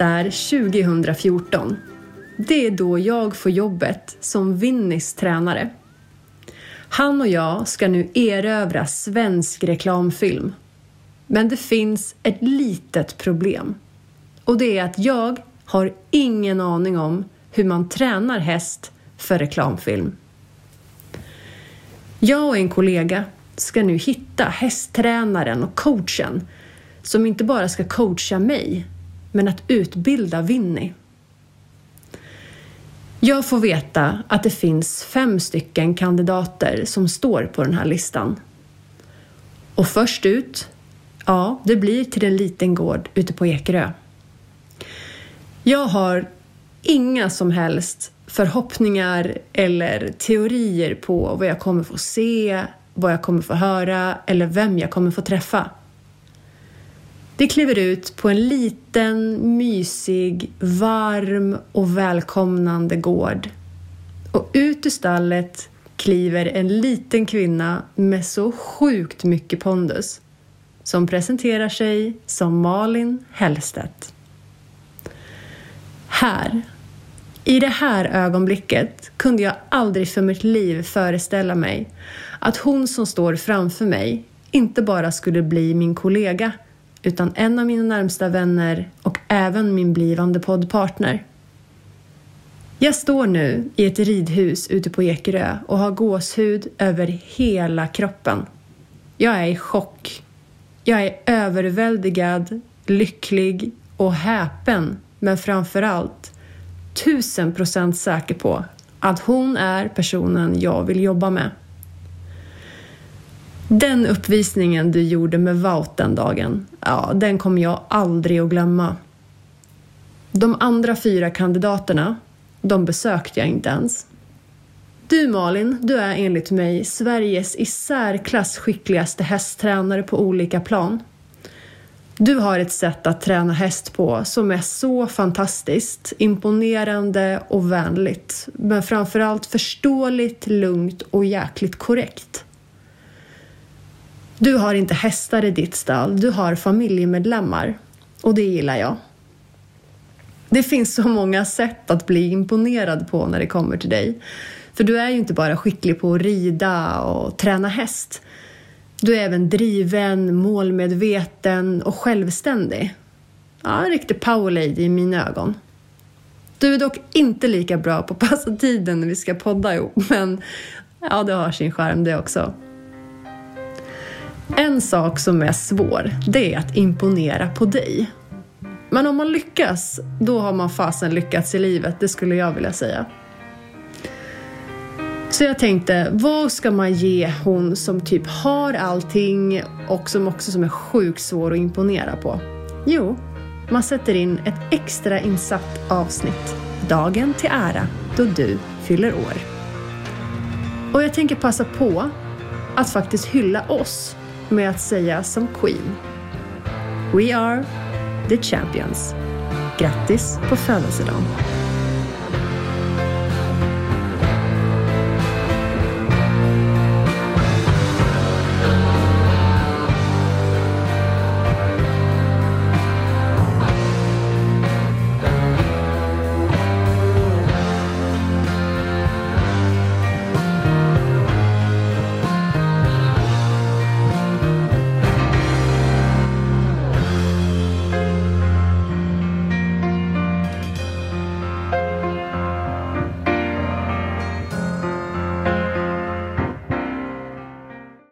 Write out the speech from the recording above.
är 2014. Det är då jag får jobbet som Vinnis tränare. Han och jag ska nu erövra svensk reklamfilm. Men det finns ett litet problem. Och det är att jag har ingen aning om hur man tränar häst för reklamfilm. Jag och en kollega ska nu hitta hästtränaren och coachen som inte bara ska coacha mig, men att utbilda Winnie. Jag får veta att det finns fem stycken kandidater som står på den här listan. Och först ut, ja, det blir till en liten gård ute på Ekerö. Jag har inga som helst förhoppningar eller teorier på vad jag kommer få se, vad jag kommer få höra eller vem jag kommer få träffa. Det kliver ut på en liten, mysig, varm och välkomnande gård. Och ut ur stallet kliver en liten kvinna med så sjukt mycket pondus som presenterar sig som Malin Hellstedt. Här, i det här ögonblicket kunde jag aldrig för mitt liv föreställa mig att hon som står framför mig inte bara skulle bli min kollega utan en av mina närmsta vänner och även min blivande poddpartner. Jag står nu i ett ridhus ute på Ekerö och har gåshud över hela kroppen. Jag är i chock. Jag är överväldigad, lycklig och häpen men framför allt tusen procent säker på att hon är personen jag vill jobba med. Den uppvisningen du gjorde med Wout den dagen, ja, den kommer jag aldrig att glömma. De andra fyra kandidaterna, de besökte jag inte ens. Du Malin, du är enligt mig Sveriges i särklass skickligaste hästtränare på olika plan. Du har ett sätt att träna häst på som är så fantastiskt, imponerande och vänligt. Men framförallt förståeligt, lugnt och jäkligt korrekt. Du har inte hästar i ditt stall, du har familjemedlemmar. Och det gillar jag. Det finns så många sätt att bli imponerad på när det kommer till dig. För du är ju inte bara skicklig på att rida och träna häst. Du är även driven, målmedveten och självständig. Ja, en riktig powerlady i mina ögon. Du är dock inte lika bra på att passa tiden när vi ska podda ihop, men ja, det har sin charm det också. En sak som är svår, det är att imponera på dig. Men om man lyckas, då har man fasen lyckats i livet, det skulle jag vilja säga. Så jag tänkte, vad ska man ge hon som typ har allting och som också som är sjukt svår att imponera på? Jo, man sätter in ett extra insatt avsnitt, dagen till ära, då du fyller år. Och jag tänker passa på att faktiskt hylla oss med att säga som Queen. We are the champions. Grattis på födelsedagen!